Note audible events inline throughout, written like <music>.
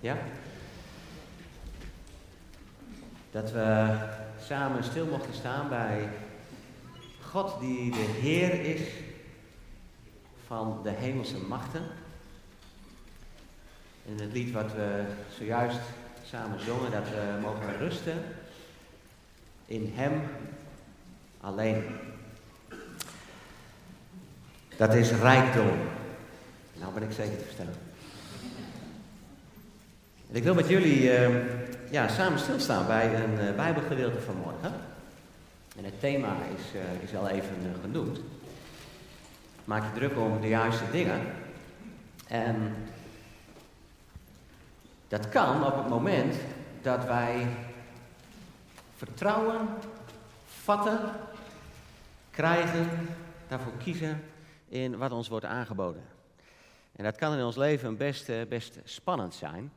Ja? Dat we samen stil mochten staan bij God die de Heer is van de hemelse machten. In het lied wat we zojuist samen zongen, dat we mogen rusten in Hem alleen. Dat is rijkdom. Nou ben ik zeker te verstellen. Ik wil met jullie uh, ja, samen stilstaan bij een uh, Bijbelgedeelte van morgen. En het thema is, uh, is al even genoemd. Maak je druk om de juiste dingen. En dat kan op het moment dat wij vertrouwen, vatten, krijgen, daarvoor kiezen in wat ons wordt aangeboden. En dat kan in ons leven best, best spannend zijn.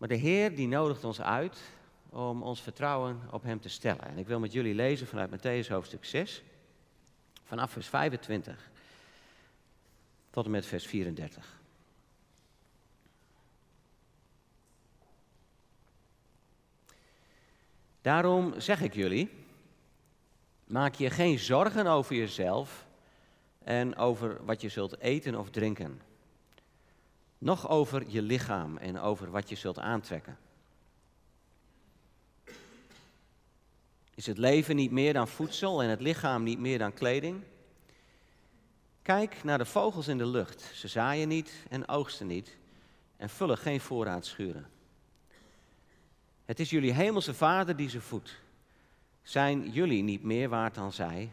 Maar de Heer die nodigt ons uit om ons vertrouwen op Hem te stellen. En ik wil met jullie lezen vanuit Matthäus hoofdstuk 6, vanaf vers 25 tot en met vers 34. Daarom zeg ik jullie, maak je geen zorgen over jezelf en over wat je zult eten of drinken. Nog over je lichaam en over wat je zult aantrekken. Is het leven niet meer dan voedsel en het lichaam niet meer dan kleding? Kijk naar de vogels in de lucht. Ze zaaien niet en oogsten niet en vullen geen voorraadschuren. Het is jullie hemelse Vader die ze voedt. Zijn jullie niet meer waard dan zij?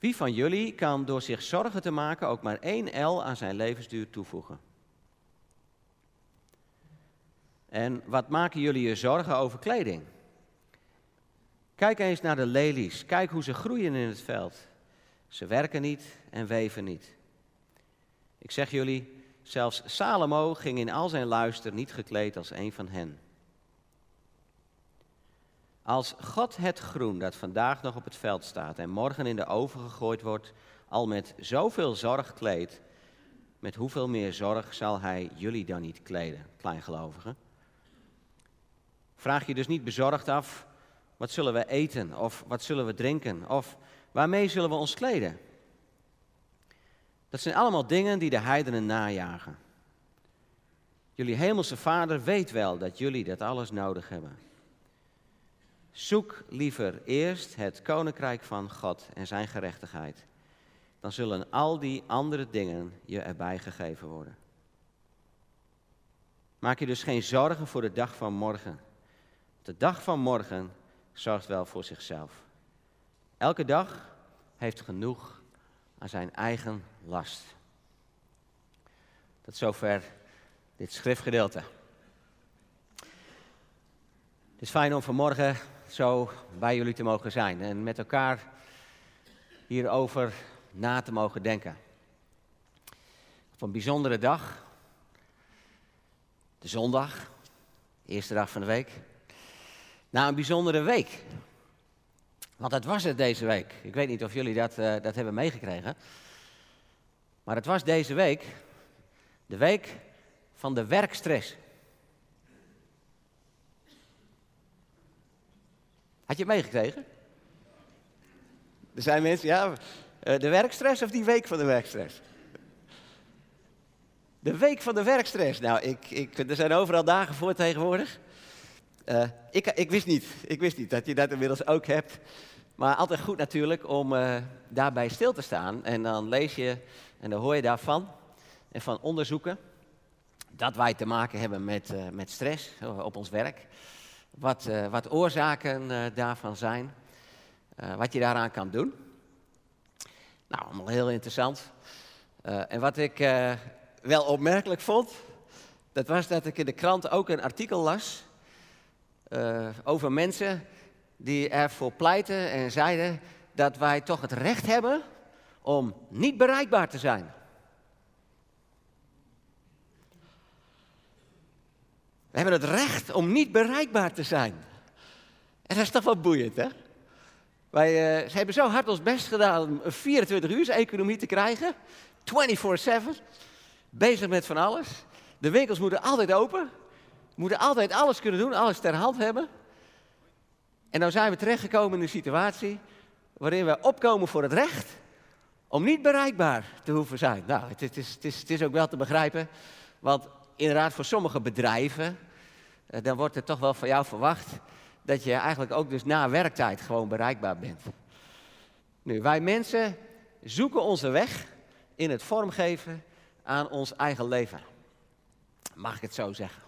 Wie van jullie kan door zich zorgen te maken ook maar één L aan zijn levensduur toevoegen? En wat maken jullie je zorgen over kleding? Kijk eens naar de lelies. Kijk hoe ze groeien in het veld. Ze werken niet en weven niet. Ik zeg jullie, zelfs Salomo ging in al zijn luister niet gekleed als een van hen. Als God het groen dat vandaag nog op het veld staat en morgen in de oven gegooid wordt, al met zoveel zorg kleedt, met hoeveel meer zorg zal Hij jullie dan niet kleden, kleingelovigen? Vraag je dus niet bezorgd af, wat zullen we eten of wat zullen we drinken of waarmee zullen we ons kleden? Dat zijn allemaal dingen die de heidenen najagen. Jullie hemelse Vader weet wel dat jullie dat alles nodig hebben. Zoek liever eerst het koninkrijk van God en zijn gerechtigheid. Dan zullen al die andere dingen je erbij gegeven worden. Maak je dus geen zorgen voor de dag van morgen. De dag van morgen zorgt wel voor zichzelf. Elke dag heeft genoeg aan zijn eigen last. Tot zover dit schriftgedeelte. Het is fijn om vanmorgen zo bij jullie te mogen zijn en met elkaar hierover na te mogen denken. Op een bijzondere dag, de zondag, de eerste dag van de week, na een bijzondere week. Want dat was het deze week. Ik weet niet of jullie dat, uh, dat hebben meegekregen. Maar het was deze week de week van de werkstress. Had je het meegekregen? Er zijn mensen, ja, eh, de werkstress of die week van de werkstress? De week van de werkstress. Nou, ik, ik, er zijn overal dagen voor tegenwoordig. Uh, ik, ik, wist niet, ik wist niet dat je dat inmiddels ook hebt. Maar altijd goed natuurlijk om uh, daarbij stil te staan. En dan lees je en dan hoor je daarvan. En van onderzoeken dat wij te maken hebben met, met stress op ons werk. Wat, uh, wat oorzaken daarvan zijn. wat je daaraan kan doen. Nou, allemaal heel interessant. en wat ik wel opmerkelijk vond, dat was dat ik in de krant ook een artikel las over mensen die ervoor pleiten en zeiden dat wij toch het recht hebben om niet bereikbaar te zijn. We hebben het recht om niet bereikbaar te zijn. En dat is toch wel boeiend, hè? Wij, uh, ze hebben zo hard ons best gedaan om een 24 uur economie te krijgen. 24-7. bezig met van alles. De winkels moeten altijd open. Moeten altijd alles kunnen doen, alles ter hand hebben. En nou zijn we terechtgekomen in een situatie waarin we opkomen voor het recht om niet bereikbaar te hoeven zijn. Nou, het, is, het, is, het is ook wel te begrijpen, want inderdaad voor sommige bedrijven, eh, dan wordt er toch wel van jou verwacht dat je eigenlijk ook dus na werktijd gewoon bereikbaar bent. Nu, wij mensen zoeken onze weg in het vormgeven aan ons eigen leven. Mag ik het zo zeggen?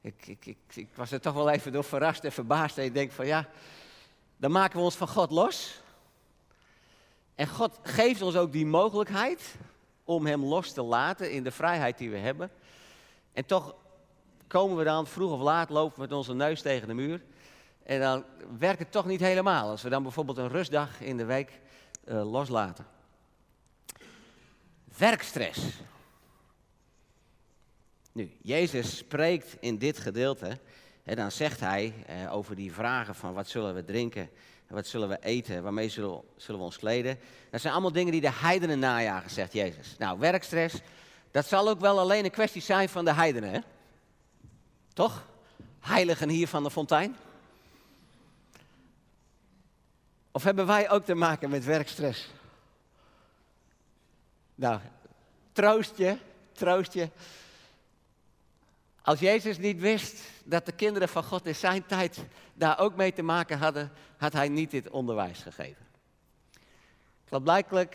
Ik, ik, ik, ik was er toch wel even door verrast en verbaasd. En ik denk van ja, dan maken we ons van God los. En God geeft ons ook die mogelijkheid om Hem los te laten in de vrijheid die we hebben. En toch komen we dan vroeg of laat, lopen we met onze neus tegen de muur. En dan werkt het toch niet helemaal als we dan bijvoorbeeld een rustdag in de week uh, loslaten. Werkstress. Nu, Jezus spreekt in dit gedeelte, en dan zegt hij eh, over die vragen van wat zullen we drinken, wat zullen we eten, waarmee zullen, zullen we ons kleden. Dat zijn allemaal dingen die de heidenen najagen, zegt Jezus. Nou, werkstress, dat zal ook wel alleen een kwestie zijn van de heidenen, hè? Toch? Heiligen hier van de fontein. Of hebben wij ook te maken met werkstress? Nou, troost je, troost je. Als Jezus niet wist dat de kinderen van God in zijn tijd daar ook mee te maken hadden, had hij niet dit onderwijs gegeven. Blijkbaar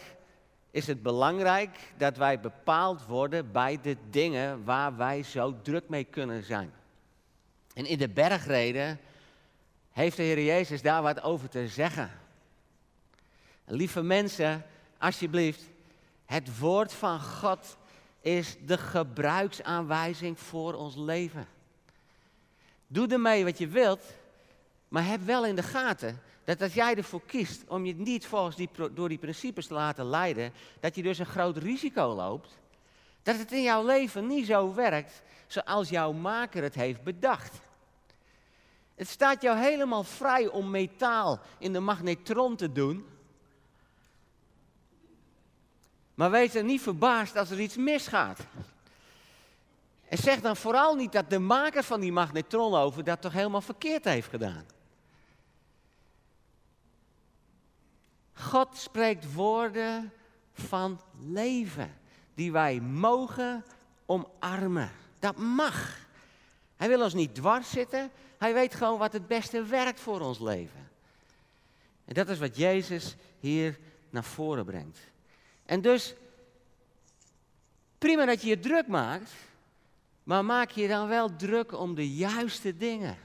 is het belangrijk dat wij bepaald worden bij de dingen waar wij zo druk mee kunnen zijn. En in de bergreden heeft de Heer Jezus daar wat over te zeggen. Lieve mensen, alsjeblieft, het woord van God is de gebruiksaanwijzing voor ons leven. Doe ermee wat je wilt, maar heb wel in de gaten dat als jij ervoor kiest om je niet volgens die, door die principes te laten leiden, dat je dus een groot risico loopt, dat het in jouw leven niet zo werkt zoals jouw maker het heeft bedacht. Het staat jou helemaal vrij om metaal in de magnetron te doen, maar wees er niet verbaasd als er iets misgaat. En zeg dan vooral niet dat de maker van die magnetronoven dat toch helemaal verkeerd heeft gedaan. God spreekt woorden van leven die wij mogen omarmen. Dat mag. Hij wil ons niet dwars zitten. Hij weet gewoon wat het beste werkt voor ons leven. En dat is wat Jezus hier naar voren brengt. En dus, prima dat je je druk maakt, maar maak je dan wel druk om de juiste dingen.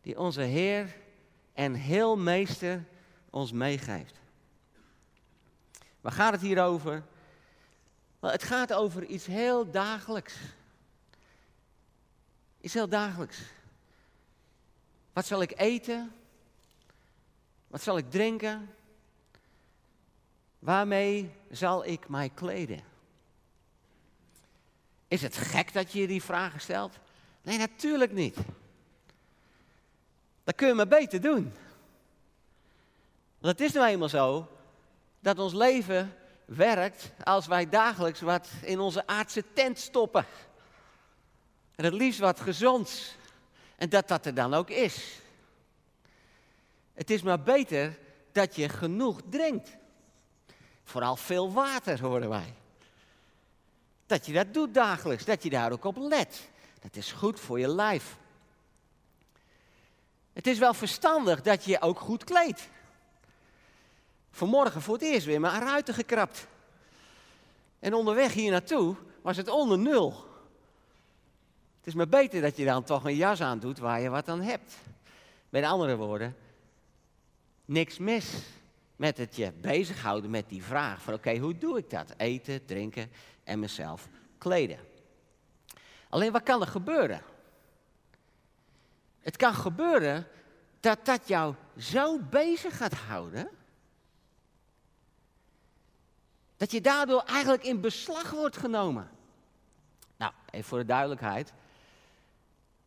Die onze Heer en heel Meester ons meegeeft. Waar gaat het hier over? Het gaat over iets heel dagelijks. Iets heel dagelijks. Wat zal ik eten? Wat zal ik drinken? Waarmee zal ik mij kleden? Is het gek dat je die vragen stelt? Nee, natuurlijk niet. Dat kun je maar beter doen. Want het is nou eenmaal zo dat ons leven werkt als wij dagelijks wat in onze aardse tent stoppen. En het liefst wat gezonds. En dat dat er dan ook is. Het is maar beter dat je genoeg drinkt. Vooral veel water, horen wij. Dat je dat doet dagelijks, dat je daar ook op let. Dat is goed voor je lijf. Het is wel verstandig dat je je ook goed kleedt. Vanmorgen voor het eerst weer mijn ruiten gekrapt. En onderweg hier naartoe was het onder nul. Het is maar beter dat je dan toch een jas aan doet waar je wat aan hebt. Met andere woorden, niks mis met het je bezighouden met die vraag van oké, hoe doe ik dat? Eten, drinken en mezelf kleden. Alleen wat kan er gebeuren? Het kan gebeuren dat dat jou zo bezig gaat houden, dat je daardoor eigenlijk in beslag wordt genomen. Nou, even voor de duidelijkheid.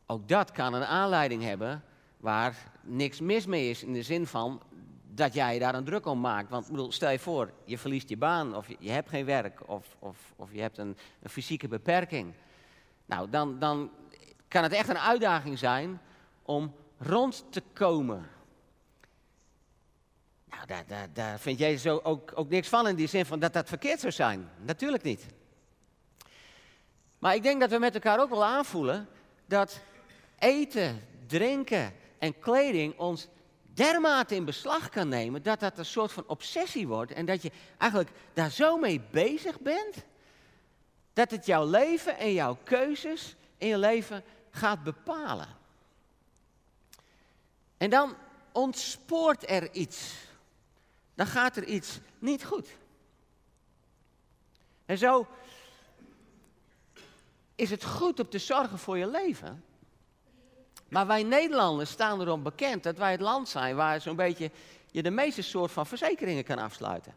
Ook dat kan een aanleiding hebben waar niks mis mee is in de zin van dat jij je daar een druk om maakt. Want bedoel, stel je voor, je verliest je baan of je, hebt geen werk of, of, of je hebt een, een fysieke beperking. Nou, dan, dan kan het echt een uitdaging zijn om rond te komen. Nou, daar, vind jij zo ook, ook niks van in die zin van dat dat verkeerd zou zijn. Natuurlijk niet. Maar ik denk dat we met elkaar ook wel aanvoelen dat eten, drinken en kleding ons dermate in beslag kan nemen dat dat een soort van obsessie wordt en dat je eigenlijk daar zo mee bezig bent dat het jouw leven en jouw keuzes in je leven gaat bepalen. En dan ontspoort er iets. Dan gaat er iets niet goed. En zo is het goed om te zorgen voor je leven. Maar wij Nederlanders staan erom bekend dat wij het land zijn waar zo'n beetje je de meeste soort van verzekeringen kan afsluiten.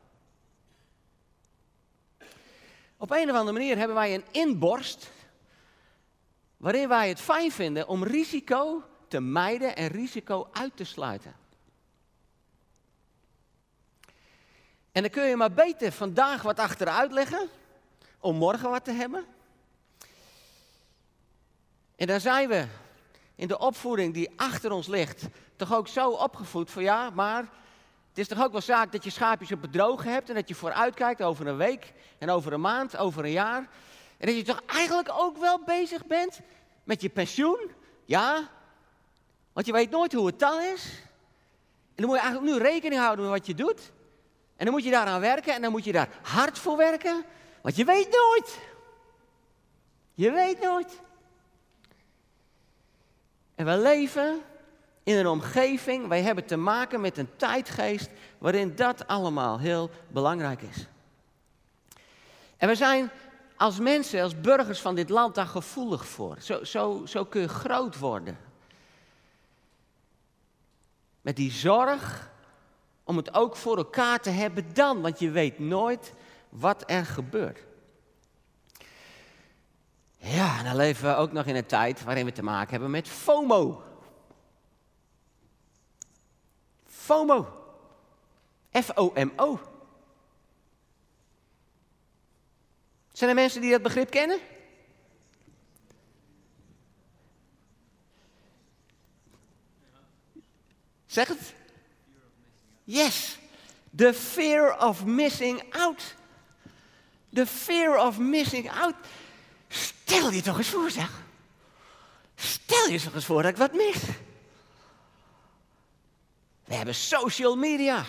Op een of andere manier hebben wij een inborst waarin wij het fijn vinden om risico te mijden en risico uit te sluiten. En dan kun je maar beter vandaag wat achteruit leggen om morgen wat te hebben. En daar zijn we in de opvoeding die achter ons ligt toch ook zo opgevoed van ja, maar het is toch ook wel zaak dat je schaapjes op bedrogen hebt en dat je vooruitkijkt over een week en over een maand, over een jaar. En dat je toch eigenlijk ook wel bezig bent met je pensioen. Ja, want je weet nooit hoe het dan is. En dan moet je eigenlijk nu rekening houden met wat je doet. En dan moet je daaraan werken en dan moet je daar hard voor werken. Want je weet nooit. Je weet nooit. En we leven in een omgeving, wij hebben te maken met een tijdgeest waarin dat allemaal heel belangrijk is. En we zijn als mensen, als burgers van dit land daar gevoelig voor. Zo, zo, zo kun je groot worden. Met die zorg om het ook voor elkaar te hebben dan, want je weet nooit wat er gebeurt. Ja, en dan leven we ook nog in een tijd waarin we te maken hebben met FOMO. FOMO. F-O-M-O. Zijn er mensen die dat begrip kennen? Zeg het. Yes. The fear of missing out. The fear of missing out. Stel je toch eens voor, zeg. Stel je toch eens voor dat ik wat mis. We hebben social media.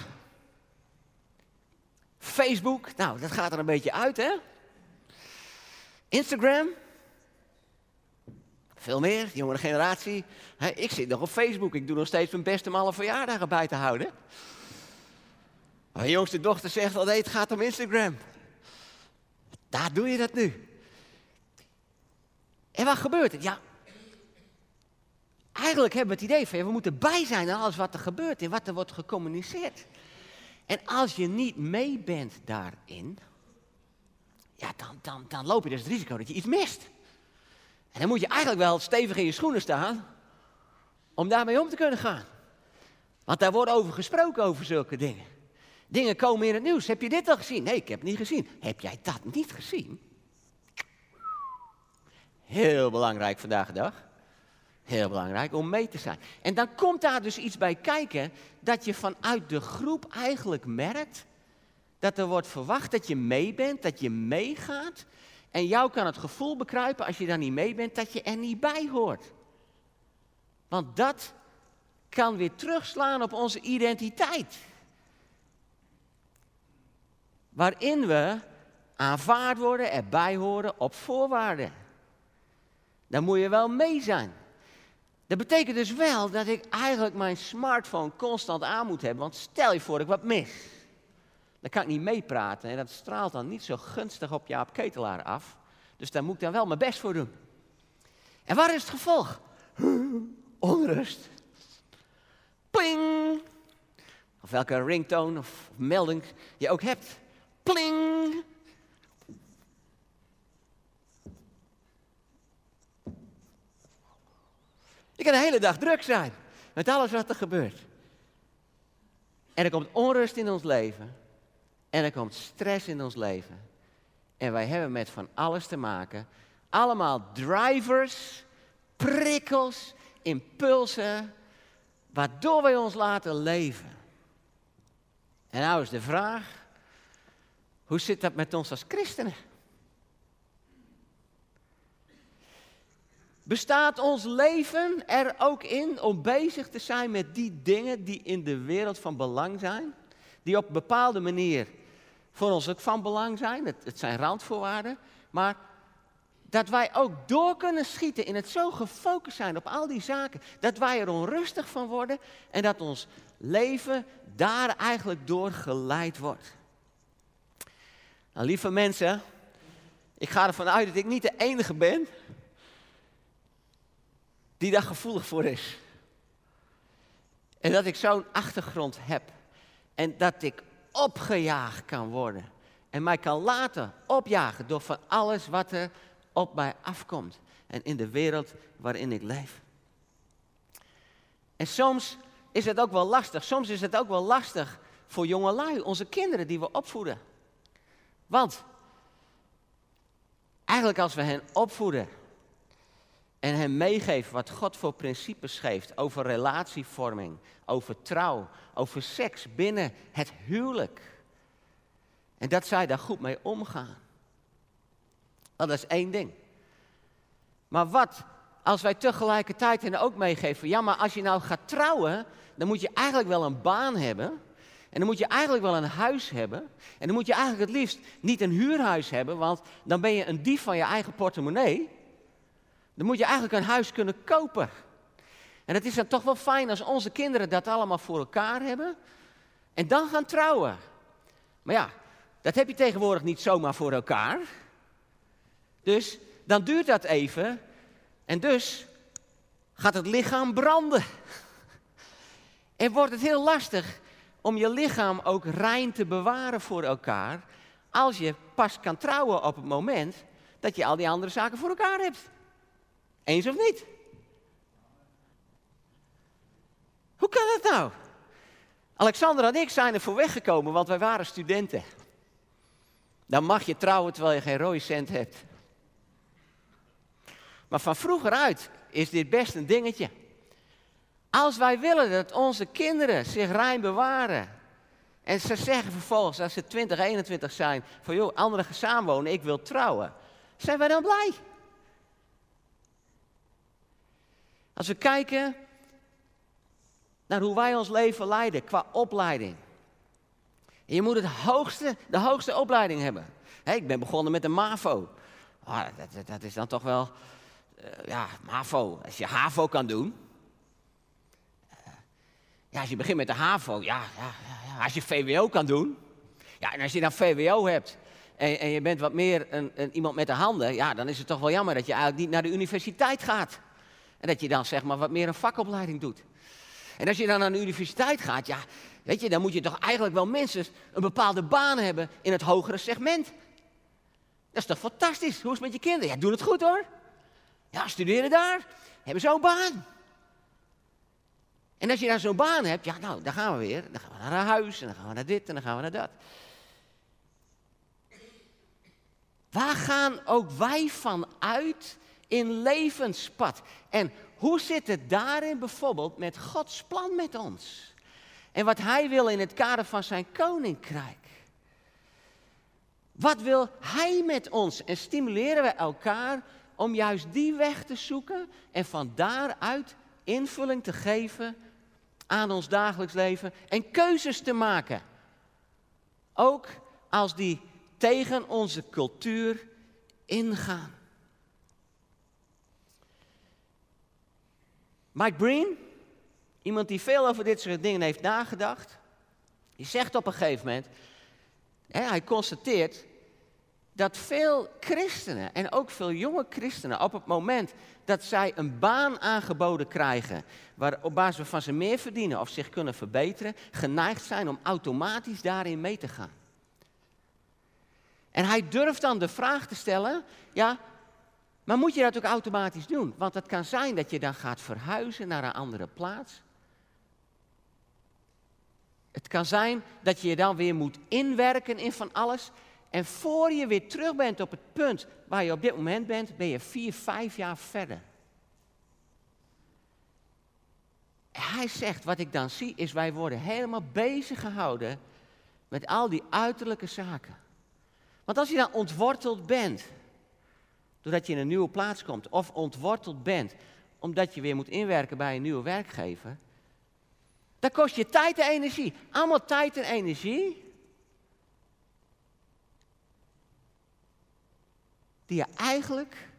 Facebook, nou, dat gaat er een beetje uit, hè? Instagram. Veel meer, jongere generatie. ik zit nog op Facebook. Ik doe nog steeds mijn best om alle verjaardagen bij te houden. Mijn jongste dochter zegt al, nee, het gaat om Instagram. Daar doe je dat nu. En wat gebeurt er? Ja, eigenlijk hebben we het idee van we moeten bij zijn aan alles wat er gebeurt en wat er wordt gecommuniceerd. En als je niet mee bent daarin, ja, dan, dan, dan loop je dus het risico dat je iets mist. En dan moet je eigenlijk wel stevig in je schoenen staan om daarmee om te kunnen gaan. Want daar wordt over gesproken, over zulke dingen. Dingen komen in het nieuws. Heb je dit al gezien? Nee, ik heb het niet gezien. Heb jij dat niet gezien? Heel belangrijk vandaag de dag. Heel belangrijk om mee te zijn. En dan komt daar dus iets bij kijken dat je vanuit de groep eigenlijk merkt dat er wordt verwacht dat je mee bent, dat je meegaat. En jou kan het gevoel bekruipen als je daar niet mee bent dat je er niet bij hoort. Want dat kan weer terugslaan op onze identiteit. Waarin we aanvaard worden, erbij horen op voorwaarden. Dan moet je wel mee zijn. Dat betekent dus wel dat ik eigenlijk mijn smartphone constant aan moet hebben. Want stel je voor ik wat mis. Dan kan ik niet meepraten en dat straalt dan niet zo gunstig op Jaap Ketelaar af. Dus daar moet ik dan wel mijn best voor doen. En waar is het gevolg? <laughs> Onrust. Pling! Of welke ringtone of melding je ook hebt. Pling! Je kan de hele dag druk zijn met alles wat er gebeurt. En er komt onrust in ons leven. En er komt stress in ons leven. En wij hebben met van alles te maken. Allemaal drivers, prikkels, impulsen, waardoor wij ons laten leven. En nou is de vraag, hoe zit dat met ons als christenen? Bestaat ons leven er ook in om bezig te zijn met die dingen die in de wereld van belang zijn? Die op een bepaalde manier voor ons ook van belang zijn. Het, het zijn randvoorwaarden. Maar dat wij ook door kunnen schieten in het zo gefocust zijn op al die zaken. Dat wij er onrustig van worden en dat ons leven daar eigenlijk door geleid wordt. Nou, lieve mensen, ik ga ervan uit dat ik niet de enige ben die daar gevoelig voor is. En dat ik zo'n achtergrond heb. En dat ik opgejaagd kan worden. En mij kan laten opjagen door van alles wat er op mij afkomt. En in de wereld waarin ik leef. En soms is het ook wel lastig. Soms is het ook wel lastig voor jongelui, onze kinderen die we opvoeden. Want eigenlijk als we hen opvoeden en hen meegeven wat God voor principes geeft over relatievorming, over trouw, over seks binnen het huwelijk. En dat zij daar goed mee omgaan. dat is één ding. Maar wat als wij tegelijkertijd hen ook meegeven, ja maar als je nou gaat trouwen, dan moet je eigenlijk wel een baan hebben. En dan moet je eigenlijk wel een huis hebben. En dan moet je eigenlijk het liefst niet een huurhuis hebben, want dan ben je een dief van je eigen portemonnee. Dan moet je eigenlijk een huis kunnen kopen. En het is dan toch wel fijn als onze kinderen dat allemaal voor elkaar hebben. En dan gaan trouwen. Maar ja, dat heb je tegenwoordig niet zomaar voor elkaar. Dus dan duurt dat even. En dus gaat het lichaam branden. <laughs> En wordt het heel lastig om je lichaam ook rein te bewaren voor elkaar. Als je pas kan trouwen op het moment dat je al die andere zaken voor elkaar hebt. Eens of niet? Hoe kan dat nou? Alexander en ik zijn er voor weggekomen, want wij waren studenten. Dan mag je trouwen terwijl je geen rode cent hebt. Maar van vroeger uit is dit best een dingetje. Als wij willen dat onze kinderen zich rein bewaren. En ze zeggen vervolgens, als ze 20, 21 zijn, van joh, anderen gaan samenwonen, ik wil trouwen. Zijn wij dan blij? Als we kijken naar hoe wij ons leven leiden qua opleiding. je moet het hoogste, de hoogste opleiding hebben. ik ben begonnen met de MAVO. Oh, dat, dat, is dan toch wel, uh, ja, MAVO. Als je HAVO kan doen. Ja, als je begint met de HAVO, ja, ja, ja, als je VWO kan doen. Ja, en als je dan VWO hebt en, en je bent wat meer een, een, iemand met de handen, ja, dan is het toch wel jammer dat je eigenlijk niet naar de universiteit gaat. En dat je dan zeg maar wat meer een vakopleiding doet. En als je dan naar de universiteit gaat, ja, weet je, dan moet je toch eigenlijk wel mensen een bepaalde baan hebben in het hogere segment. Dat is toch fantastisch? Hoe is het met je kinderen? Ja, doen het goed hoor. Ja, studeren daar, hebben zo'n baan. En als je dan zo'n baan hebt, ja, nou, dan gaan we weer. Dan gaan we naar huis en dan gaan we naar dit en dan gaan we naar dat. Waar gaan ook wij van uit in levenspad. En hoe zit het daarin bijvoorbeeld met Gods plan met ons? En wat Hij wil in het kader van zijn koninkrijk. Wat wil Hij met ons? En stimuleren we elkaar om juist die weg te zoeken en van daaruit invulling te geven aan ons dagelijks leven en keuzes te maken. Ook als die tegen onze cultuur ingaan. Mike Breen, iemand die veel over dit soort dingen heeft nagedacht, die zegt op een gegeven moment, hè, hij constateert dat veel christenen en ook veel jonge christenen op het moment dat zij een baan aangeboden krijgen, waar op basis van ze meer verdienen of zich kunnen verbeteren, geneigd zijn om automatisch daarin mee te gaan. En hij durft dan de vraag te stellen, ja, maar moet je dat ook automatisch doen? Want het kan zijn dat je dan gaat verhuizen naar een andere plaats. Het kan zijn dat je je dan weer moet inwerken in van alles. En voor je weer terug bent op het punt waar je op dit moment bent, ben je vier, vijf jaar verder. Hij zegt, wat ik dan zie, is wij worden helemaal bezig gehouden met al die uiterlijke zaken. Want als je dan ontworteld bent, doordat je in een nieuwe plaats komt, of ontworteld bent omdat je weer moet inwerken bij een nieuwe werkgever, dan kost je tijd en energie. Allemaal tijd en energie. Die je eigenlijk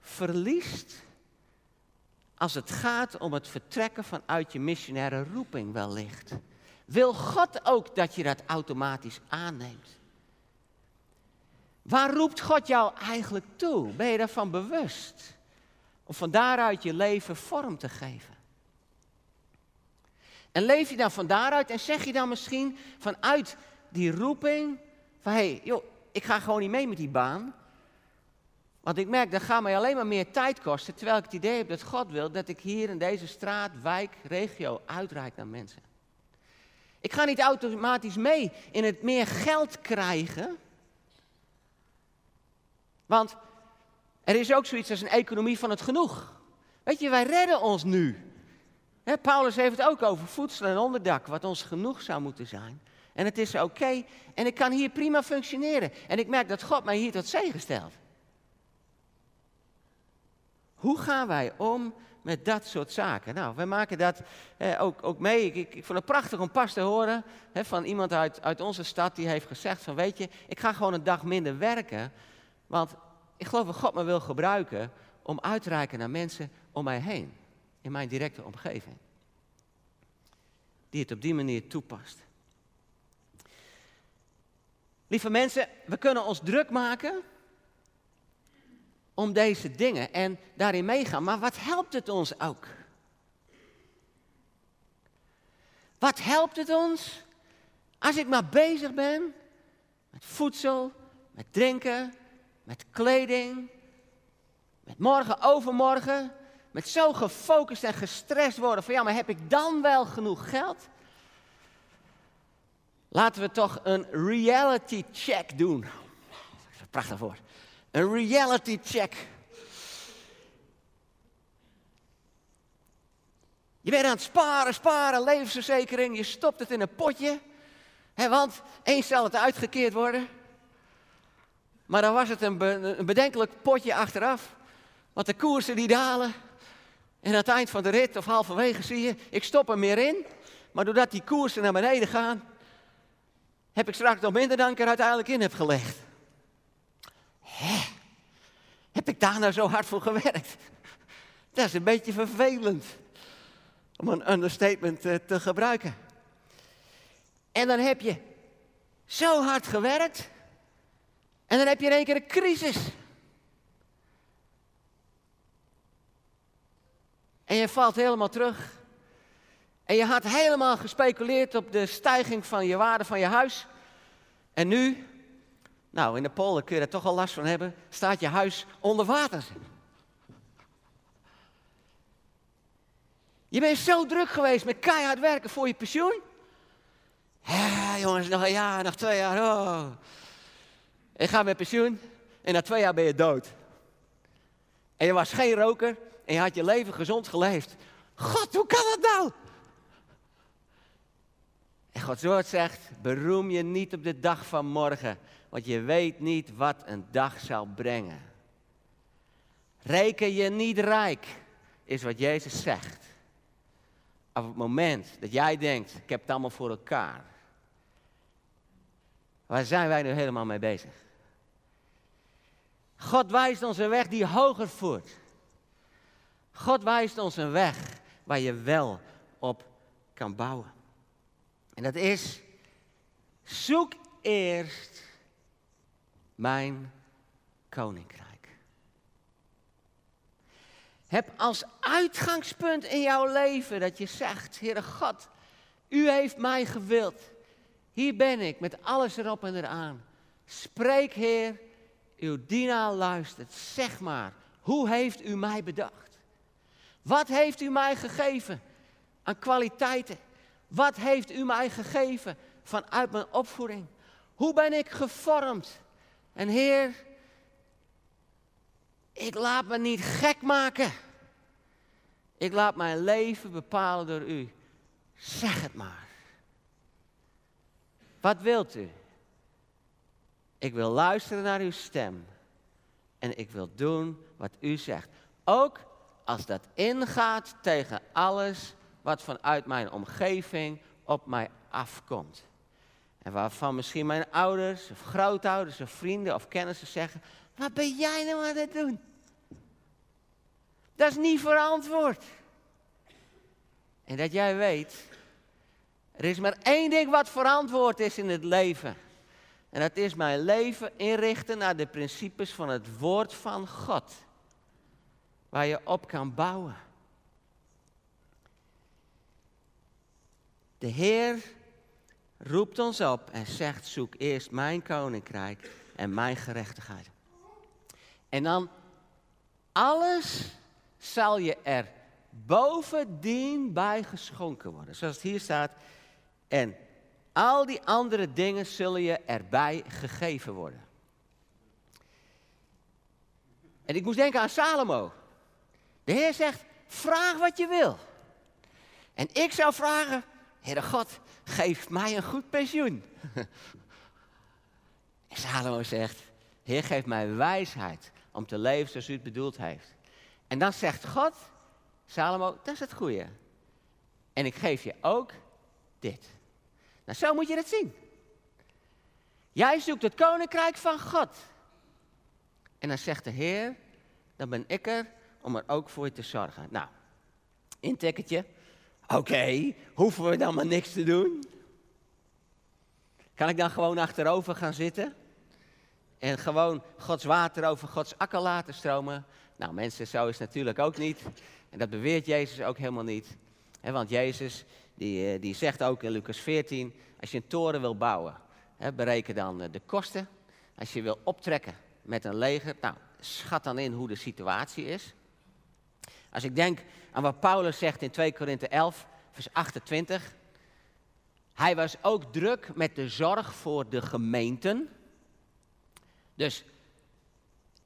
verliest als het gaat om het vertrekken vanuit je missionaire roeping wellicht. Wil God ook dat je dat automatisch aanneemt? Waar roept God jou eigenlijk toe? Ben je daarvan bewust? Om van daaruit je leven vorm te geven. En leef je dan van daaruit en zeg je dan misschien vanuit die roeping van hé, hey, joh, ik ga gewoon niet mee met die baan. Want ik merk dat gaat mij alleen maar meer tijd kosten, terwijl ik het idee heb dat God wil dat ik hier in deze straat, wijk, regio uitreik naar mensen. Ik ga niet automatisch mee in het meer geld krijgen. Want er is ook zoiets als een economie van het genoeg. Weet je, wij redden ons nu. Paulus heeft het ook over voedsel en onderdak, wat ons genoeg zou moeten zijn. En het is oké en ik kan hier prima functioneren. En ik merk dat God mij hier tot zegen stelt. Hoe gaan wij om met dat soort zaken? Nou, wij maken dat eh, ook, ook mee. Ik, ik, vond het prachtig om pas te horen hè, van iemand uit, uit onze stad die heeft gezegd van weet je, ik ga gewoon een dag minder werken. Want ik geloof dat God me wil gebruiken om uit te reiken naar mensen om mij heen. In mijn directe omgeving. Die het op die manier toepast. Lieve mensen, we kunnen ons druk maken om deze dingen en daarin meegaan. Maar wat helpt het ons ook? Wat helpt het ons als ik maar bezig ben met voedsel, met drinken, met kleding, met morgen, overmorgen, met zo gefocust en gestrest worden van ja, maar heb ik dan wel genoeg geld? Laten we toch een reality check doen. Prachtig woord. Een reality check. Je bent aan het sparen, sparen, levensverzekering. Je stopt het in een potje. Hè, want eens zal het uitgekeerd worden. Maar dan was het een, een bedenkelijk potje achteraf. Want de koersen die dalen. En aan het eind van de rit of halverwege zie je, ik stop er meer in. Maar doordat die koersen naar beneden gaan, heb ik straks nog minder dan ik er uiteindelijk in heb gelegd. Hè? Heb ik daar nou zo hard voor gewerkt? <laughs> Dat is een beetje vervelend. Om een understatement te, te gebruiken. En dan heb je zo hard gewerkt. En dan heb je in één keer een crisis. En je valt helemaal terug. En je had helemaal gespeculeerd op de stijging van je waarde van je huis. En nu, nou in de polder kun je er toch al last van hebben, staat je huis onder water. Je bent zo druk geweest met keihard werken voor je pensioen. Ja, jongens, nog een jaar, nog twee jaar. Oh. Ik ga met pensioen en na twee jaar ben je dood. En je was geen roker en je had je leven gezond geleefd. God, hoe kan dat nou? En Gods woord zegt, beroem je niet op de dag van morgen, want je weet niet wat een dag zal brengen. Reken je niet rijk, is wat Jezus zegt. Op het moment dat jij denkt, ik heb het allemaal voor elkaar. Waar zijn wij nu helemaal mee bezig? God wijst ons een weg die hoger voert. God wijst ons een weg waar je wel op kan bouwen. En dat is, zoek eerst mijn koninkrijk. Heb als uitgangspunt in jouw leven dat je zegt, Heere God, u heeft mij gewild. Hier ben ik met alles erop en eraan. Spreek, Heer, uw dienaar luistert. Zeg maar, hoe heeft u mij bedacht? Wat heeft u mij gegeven aan kwaliteiten? Wat heeft u mij gegeven vanuit mijn opvoeding? Hoe ben ik gevormd? En Heer, ik laat me niet gek maken. Ik laat mijn leven bepalen door u. Zeg het maar. Wat wilt u? Ik wil luisteren naar uw stem. En ik wil doen wat u zegt. Ook als dat ingaat tegen alles wat vanuit mijn omgeving op mij afkomt. En waarvan misschien mijn ouders of grootouders of vrienden of kennissen zeggen: Wat ben jij nou aan het doen? Dat is niet verantwoord. En dat jij weet, er is maar één ding wat verantwoord is in het leven. En dat is mijn leven inrichten naar de principes van het woord van God. Waar je op kan bouwen. De Heer roept ons op en zegt: zoek eerst mijn koninkrijk en mijn gerechtigheid. En dan alles zal je er bovendien bij geschonken worden. Zoals het hier staat. En al die andere dingen zullen je erbij gegeven worden. En ik moest denken aan Salomo. De Heer zegt: vraag wat je wil. En ik zou vragen: Heere God, geef mij een goed pensioen. <laughs> en Salomo zegt: Heer, geef mij wijsheid om te leven zoals u het bedoeld heeft. En dan zegt God: Salomo, dat is het goede. En ik geef je ook dit. Nou, zo moet je het zien. Jij zoekt het koninkrijk van God. En dan zegt de Heer, dan ben ik er om er ook voor je te zorgen. Nou, intikketje. Oké, hoeven we dan maar niks te doen? Kan ik dan gewoon achterover gaan zitten? En gewoon Gods water over Gods akker laten stromen? Nou, mensen, zo is natuurlijk ook niet. En dat beweert Jezus ook helemaal niet. want Jezus, die, eh, die zegt ook in Lucas 14, als je een toren wil bouwen, bereken dan eh, de kosten. Als je wil optrekken met een leger, nou, schat dan in hoe de situatie is. Als ik denk aan wat Paulus zegt in 2 Korinthe 11, vers 28. Hij was ook druk met de zorg voor de gemeenten. Dus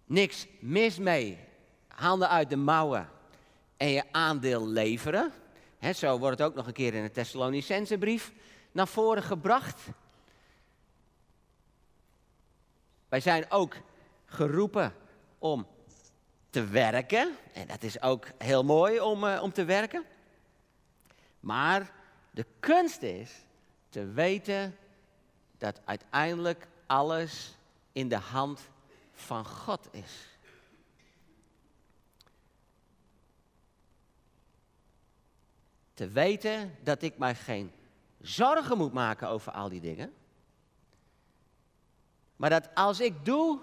niks mis mee. Handen uit de mouwen en je aandeel leveren. zo wordt het ook nog een keer in de Thessalonicense brief naar voren gebracht. Wij zijn ook geroepen om te werken. En dat is ook heel mooi om, uh, om te werken. Maar de kunst is te weten dat uiteindelijk alles in de hand van God is. Te weten dat ik mij geen zorgen moet maken over al die dingen. Maar dat als ik doe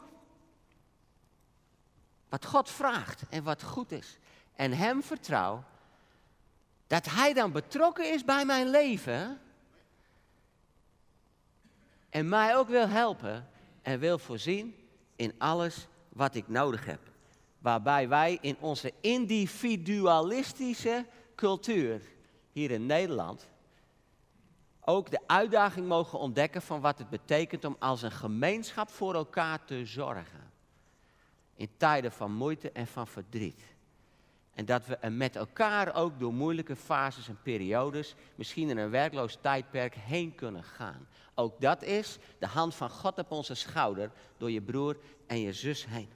wat God vraagt en wat goed is en Hem vertrouw, dat Hij dan betrokken is bij mijn leven en mij ook wil helpen en wil voorzien in alles wat ik nodig heb. Waarbij wij in onze individualistische cultuur hier in Nederland ook de uitdaging mogen ontdekken van wat het betekent om als een gemeenschap voor elkaar te zorgen. In tijden van moeite en van verdriet. En dat we met elkaar ook door moeilijke fases en periodes, misschien in een werkloos tijdperk, heen kunnen gaan. Ook dat is de hand van God op onze schouder door je broer en je zus heen.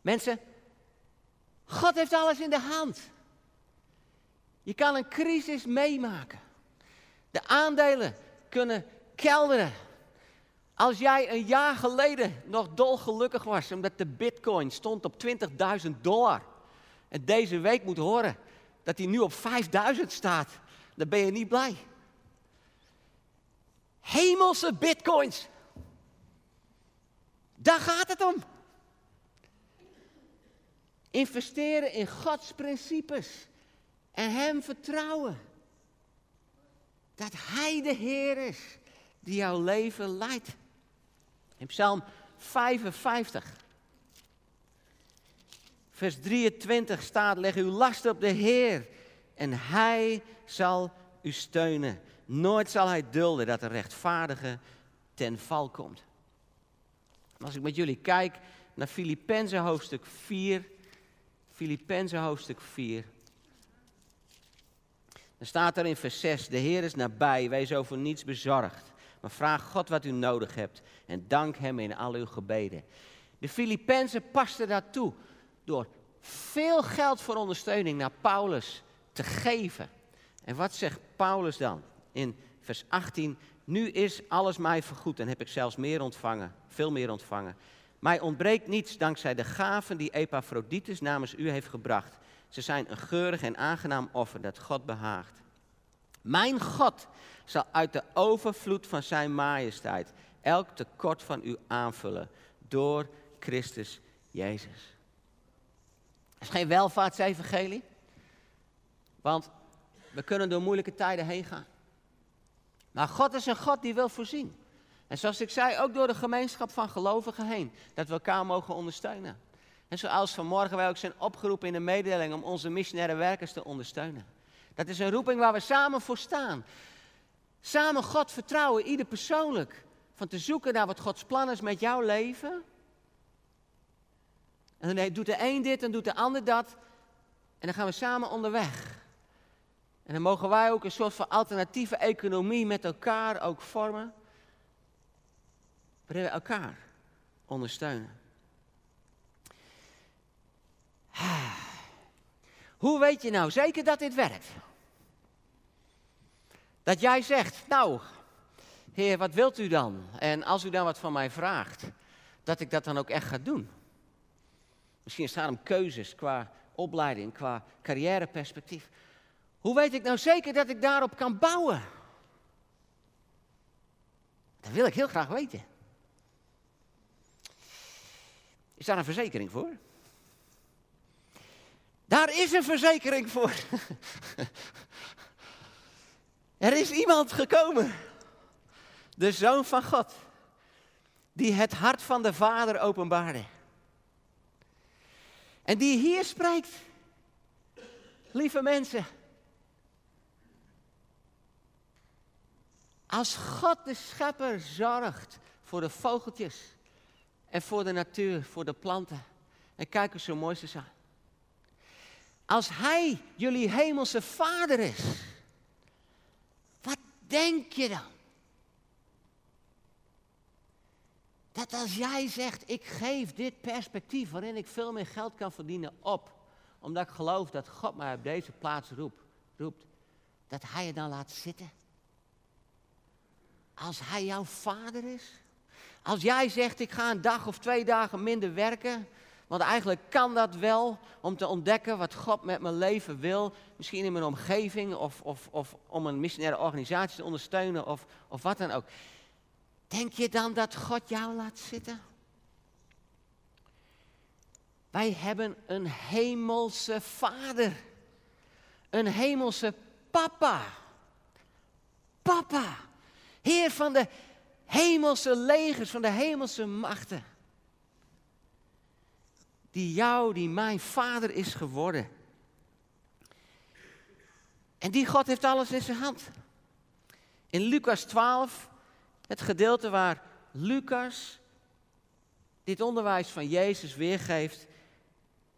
Mensen, God heeft alles in de hand. Je kan een crisis meemaken. De aandelen kunnen kelderen. Als jij een jaar geleden nog dolgelukkig was omdat de bitcoin stond op 20.000 dollar. En deze week moet horen dat hij nu op 5.000 staat. Dan ben je niet blij. Hemelse bitcoins. Daar gaat het om. Investeren in Gods principes en Hem vertrouwen. Dat Hij de Heer is die jouw leven leidt. In Psalm 55, vers 23 staat: Leg uw last op de Heer en hij zal u steunen. Nooit zal hij dulden dat de rechtvaardige ten val komt. Als ik met jullie kijk naar Filippenzen hoofdstuk 4, Filippenzen hoofdstuk 4. Dan staat er in vers 6, de Heer is nabij, wees over niets bezorgd. Maar vraag God wat u nodig hebt en dank Hem in al uw gebeden. De Filippenzen pasten daartoe door veel geld voor ondersteuning naar Paulus te geven. En wat zegt Paulus dan in vers 18? Nu is alles mij vergoed en heb ik zelfs meer ontvangen, veel meer ontvangen. Mij ontbreekt niets dankzij de gaven die Epaphroditus namens u heeft gebracht. Ze zijn een geurig en aangenaam offer dat God behaagt. Mijn God zal uit de overvloed van zijn majesteit elk tekort van u aanvullen door Christus Jezus. Het is geen welvaartsevangelie, want we kunnen door moeilijke tijden heen gaan. Maar God is een God die wil voorzien. En zoals ik zei, ook door de gemeenschap van gelovigen heen, dat we elkaar mogen ondersteunen. En zoals vanmorgen wij ook zijn opgeroepen in de mededeling om onze missionaire werkers te ondersteunen. Dat is een roeping waar we samen voor staan. Samen God vertrouwen, ieder persoonlijk. Van te zoeken naar wat Gods plan is met jouw leven. En dan doet de een dit en doet de ander dat. En dan gaan we samen onderweg. En dan mogen wij ook een soort van alternatieve economie met elkaar ook vormen. Waarin we elkaar ondersteunen. Hoe weet je nou zeker dat dit werkt? Dat jij zegt, nou, Heer, wat wilt u dan? En als u dan wat van mij vraagt, dat ik dat dan ook echt ga doen. Misschien staan er keuzes qua opleiding, qua carrièreperspectief. Hoe weet ik nou zeker dat ik daarop kan bouwen? Dat wil ik heel graag weten. Is daar een verzekering voor? Daar is een verzekering voor. <laughs> er is iemand gekomen, de Zoon van God, die het hart van de Vader openbaarde. En die hier spreekt. Lieve mensen. Als God de schepper zorgt voor de vogeltjes en voor de natuur, voor de planten. En kijk eens zo mooi ze zijn. Als Hij jullie hemelse Vader is, denk je dan? Dat als jij zegt, ik geef dit perspectief waarin ik veel meer geld kan verdienen op, omdat ik geloof dat God mij op deze plaats roept, roept dat Hij je dan laat zitten. Als Hij jouw vader is. Als jij zegt, ik ga een dag of twee dagen minder werken, want eigenlijk kan dat wel om te ontdekken wat God met mijn leven wil. Misschien in mijn omgeving of, of, of om een missionaire organisatie te ondersteunen of, of wat dan ook. Denk je dan dat God jou laat zitten? Wij hebben een hemelse vader. Een hemelse papa. Papa. Heer van de hemelse legers, van de hemelse machten. Die jou, die mijn vader is geworden. En die God heeft alles in zijn hand. In Lucas 12 het gedeelte waar Lucas dit onderwijs van Jezus weergeeft,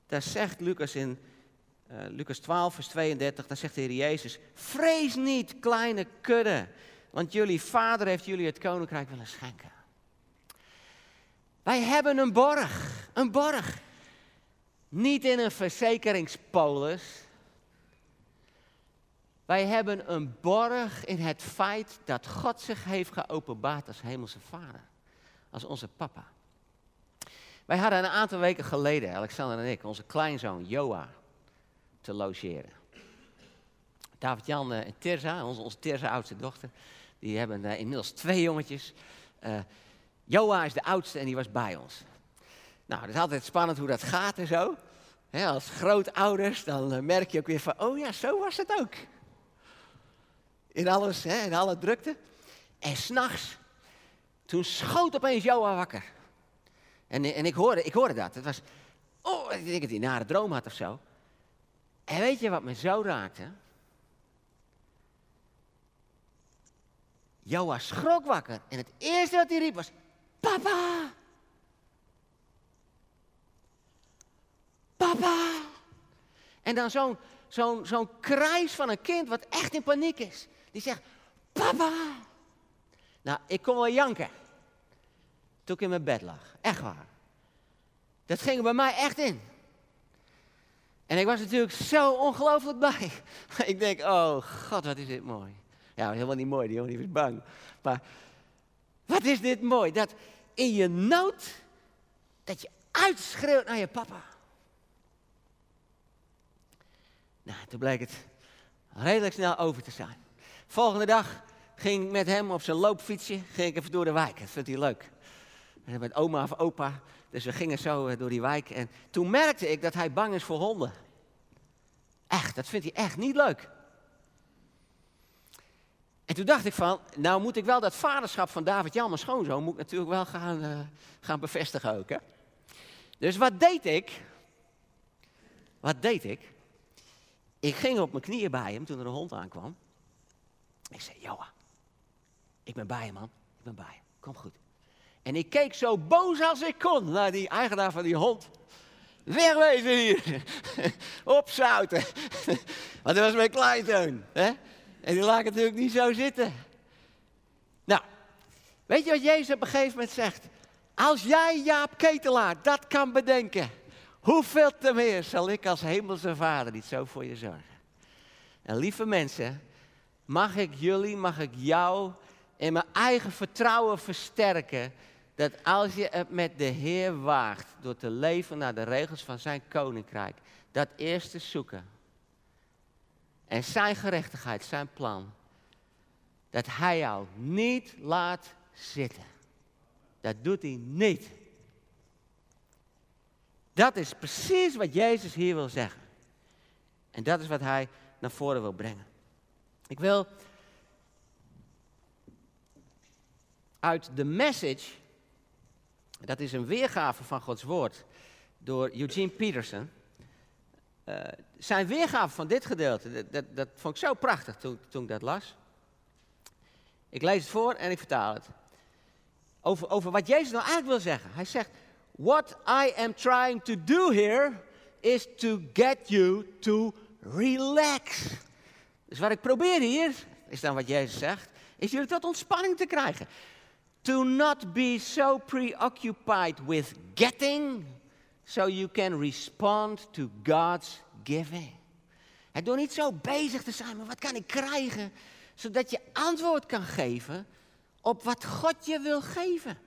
daar zegt Lucas in uh, Lucas 12, vers 32, daar zegt de Heer Jezus, vrees niet, kleine kudde, want jullie vader heeft jullie het koninkrijk willen schenken. Wij hebben een borg, een borg. Niet in een verzekeringspolis, wij hebben een borg in het feit dat God zich heeft geopenbaard als hemelse vader. Als onze papa. Wij hadden een aantal weken geleden, Alexander en ik, onze kleinzoon Joa te logeren. David-Jan en Tirza, onze, onze Tirza oudste dochter, die hebben uh, inmiddels twee jongetjes. Uh, Joa is de oudste en die was bij ons. Nou, dat is altijd spannend hoe dat gaat en zo. He, als grootouders, dan eh, merk je ook weer van, oh ja, zo was het ook. In alles, in alle drukte. En s'nachts, toen schoot opeens Joa wakker. En, eh, en ik, hoorde, ik hoorde dat. Het was, oh, ik denk dat hij een nare droom had of zo. En weet je wat me zo raakte? Joa schrok wakker en het eerste wat hij riep was, papa! Papa! En dan zo'n zo'n zo'n krijs van een kind wat echt in paniek is. Die zegt, papa! Nou, ik kon wel janken. Toen ik in mijn bed lag. Echt waar. Dat ging er bij mij echt in. En ik was natuurlijk zo ongelooflijk blij. <laughs> Ik denk, oh god, wat is dit mooi. Ja, helemaal niet mooi, die jongen die was bang. Maar wat is dit mooi. Dat in je nood, dat je uitschreeuwt naar je papa. Nou, toen bleek het redelijk snel over te zijn. Volgende dag ging ik met hem op zijn loopfietsje ging ik even door de wijk. Dat vindt hij leuk. Met oma of opa. Dus we gingen zo eh, door die wijk. En toen merkte ik dat hij bang is voor honden. Echt, dat vindt hij echt niet leuk. En toen dacht ik van, nou moet ik wel dat vaderschap van David Jan, mijn schoonzoon, moet ik natuurlijk wel gaan, uh, gaan bevestigen ook. Hè? Dus wat deed ik? Wat deed ik? Ik ging op mijn knieën bij hem toen er een hond aankwam. Ik zei, Joa, ik ben bij je man, ik ben bij je, kom goed. En ik keek zo boos als ik kon naar die eigenaar van die hond. Wegwezen hier. <laughs> Opzouten. <laughs> Want dat was mijn kleinzoon. Hè? En die laat natuurlijk niet zo zitten. Nou, weet je wat Jezus op een gegeven moment zegt? Als jij, Jaap Ketelaar, dat kan bedenken, hoeveel te meer zal ik als hemelse vader niet zo voor je zorgen? En lieve mensen, mag ik jullie, mag ik jou in mijn eigen vertrouwen versterken dat als je het met de Heer waagt door te leven naar de regels van zijn koninkrijk, dat eerste zoeken en zijn gerechtigheid, zijn plan, dat hij jou niet laat zitten. Dat doet hij niet. Dat is precies wat Jezus hier wil zeggen. En dat is wat hij naar voren wil brengen. Ik wil uit de message dat is een weergave van Gods woord door Eugene Peterson. Uh, zijn weergave van dit gedeelte, dat, dat, dat, vond ik zo prachtig toen, toen ik dat las. Ik lees het voor en ik vertaal het. Over, over wat Jezus nou eigenlijk wil zeggen. Hij zegt, what I am trying to do here is to get you to relax. Dus wat ik probeer hier, is dan wat Jezus zegt, is jullie tot ontspanning te krijgen. To not be so preoccupied with getting, so you can respond to God's giving. En door niet zo bezig te zijn met wat kan ik krijgen, zodat je antwoord kan geven op wat God je wil geven.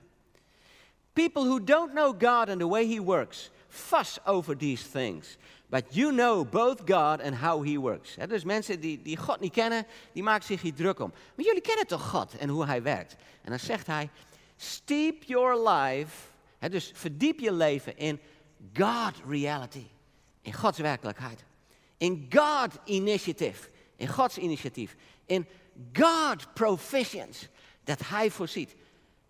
People who don't know God and the way He works fuss over these things. But you know both God and how He works. dus mensen die, die God niet kennen, die maken zich hier druk om. Maar jullie kennen toch God en hoe Hij werkt? En dan zegt Hij, steep your life, dus verdiep je leven in God reality. In Gods werkelijkheid. In God initiative. In Gods initiatief. In God provisions. Dat Hij voorziet.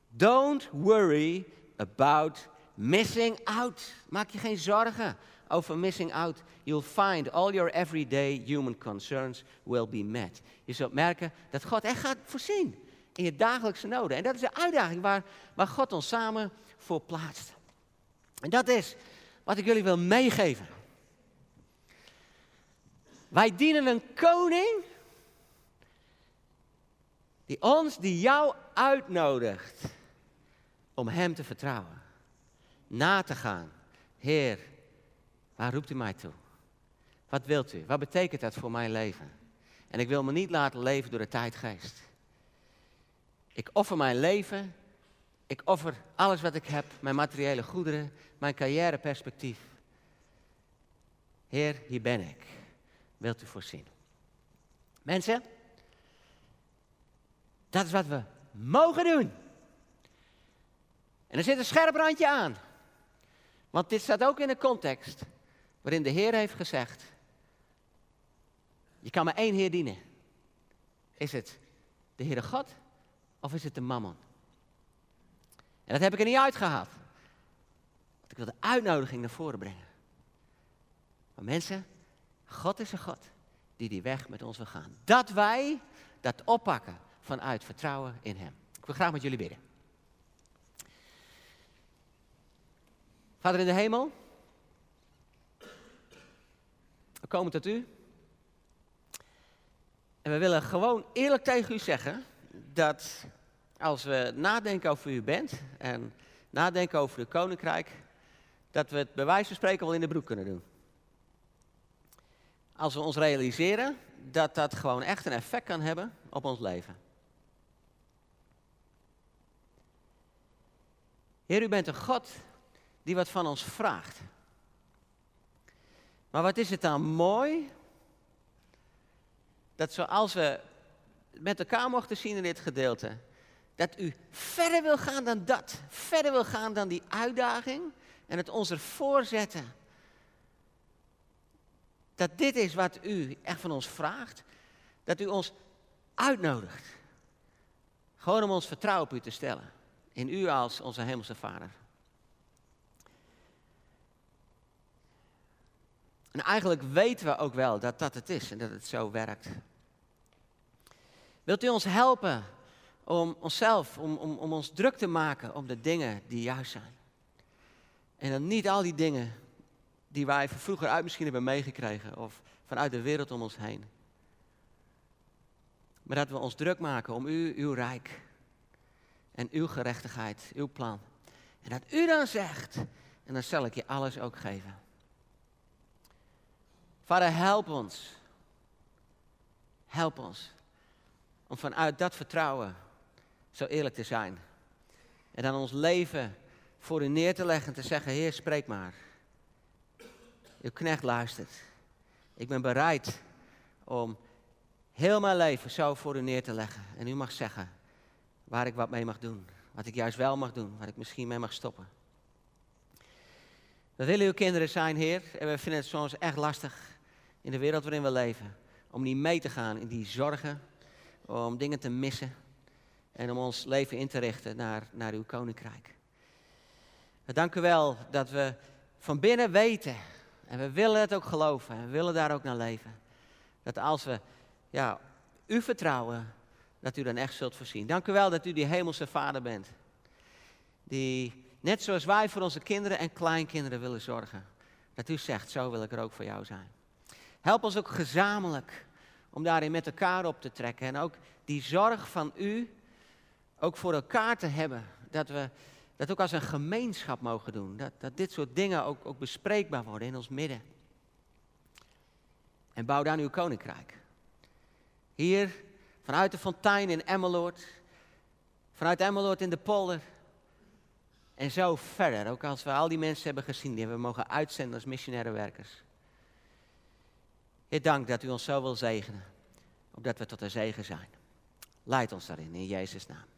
Don't worry about missing out. Maak je geen zorgen over missing out. You'll find all your everyday human concerns will be met. Je zult merken dat God echt gaat voorzien in je dagelijkse noden. En dat is de uitdaging waar, waar God ons samen voor plaatst. En dat is wat ik jullie wil meegeven. Wij dienen een koning die ons, die jou uitnodigt om Hem te vertrouwen. Na te gaan. Heer, waar roept u mij toe? Wat wilt u? Wat betekent dat voor mijn leven? En ik wil me niet laten leven door de tijdgeest. Ik offer mijn leven. Ik offer alles wat ik heb, mijn materiële goederen, mijn carrièreperspectief. Heer, hier ben ik. Wilt u voorzien? Mensen, dat is wat we mogen doen. En er zit een scherp randje aan. Want dit staat ook in de context waarin de Heer heeft gezegd: Je kan maar één Heer dienen. Is het de Heere God of is het de mammon? En dat heb ik er niet uitgehaald. Want ik wil de uitnodiging naar voren brengen. Maar mensen, God is een God die die weg met ons wil gaan. Dat wij dat oppakken vanuit vertrouwen in Hem. Ik wil graag met jullie bidden. Vader in de hemel, we komen tot u. En we willen gewoon eerlijk tegen u zeggen dat als we nadenken over wie u bent en nadenken over het koninkrijk, dat we het bij wijze van spreken wel in de broek kunnen doen. Als we ons realiseren dat dat gewoon echt een effect kan hebben op ons leven. Heer, u bent een God die wat van ons vraagt. Maar wat is het dan mooi dat zoals we met elkaar mochten zien in dit gedeelte, dat u verder wil gaan dan dat, verder wil gaan dan die uitdaging en het ons ervoor zetten. Dat dit is wat u echt van ons vraagt, dat u ons uitnodigt. Gewoon om ons vertrouwen op u te stellen, in u als onze hemelse Vader. En eigenlijk weten we ook wel dat dat het is en dat het zo werkt. Wilt u ons helpen om onszelf, om, om, om ons druk te maken om de dingen die juist zijn? En dan niet al die dingen die wij vroeger uit misschien hebben meegekregen of vanuit de wereld om ons heen. Maar dat we ons druk maken om u, uw rijk en uw gerechtigheid, uw plan. En dat u dan zegt, en dan zal ik je alles ook geven. Vader, help ons. Help ons. Om vanuit dat vertrouwen zo eerlijk te zijn. En dan ons leven voor u neer te leggen en te zeggen, Heer, spreek maar. Uw knecht luistert. Ik ben bereid om heel mijn leven zo voor u neer te leggen. En u mag zeggen waar ik wat mee mag doen. Wat ik juist wel mag doen. Wat ik misschien mee mag stoppen. We willen uw kinderen zijn, Heer. En we vinden het soms echt lastig in de wereld waarin we leven. Om niet mee te gaan in die zorgen, om dingen te missen en om ons leven in te richten naar, naar uw koninkrijk. We danken wel dat we van binnen weten, en we willen het ook geloven, en we willen daar ook naar leven. Dat als we ja, u vertrouwen, dat u dan echt zult voorzien. Dank u wel dat u die hemelse vader bent. Die net zoals wij voor onze kinderen en kleinkinderen willen zorgen. Dat u zegt, zo wil ik er ook voor jou zijn. Help ons ook gezamenlijk om daarin met elkaar op te trekken. En ook die zorg van u ook voor elkaar te hebben. Dat we dat ook als een gemeenschap mogen doen. Dat, dat dit soort dingen ook, ook bespreekbaar worden in ons midden. En bouw dan uw koninkrijk. Hier, vanuit de fontein in Emmeloord. Vanuit Emmeloord in de polder. En zo verder. Ook als we al die mensen hebben gezien die we mogen uitzenden als missionaire werkers. Heer, dank dat u ons zo wil zegenen, opdat we tot een zegen zijn. Leid ons daarin, in Jezus' naam.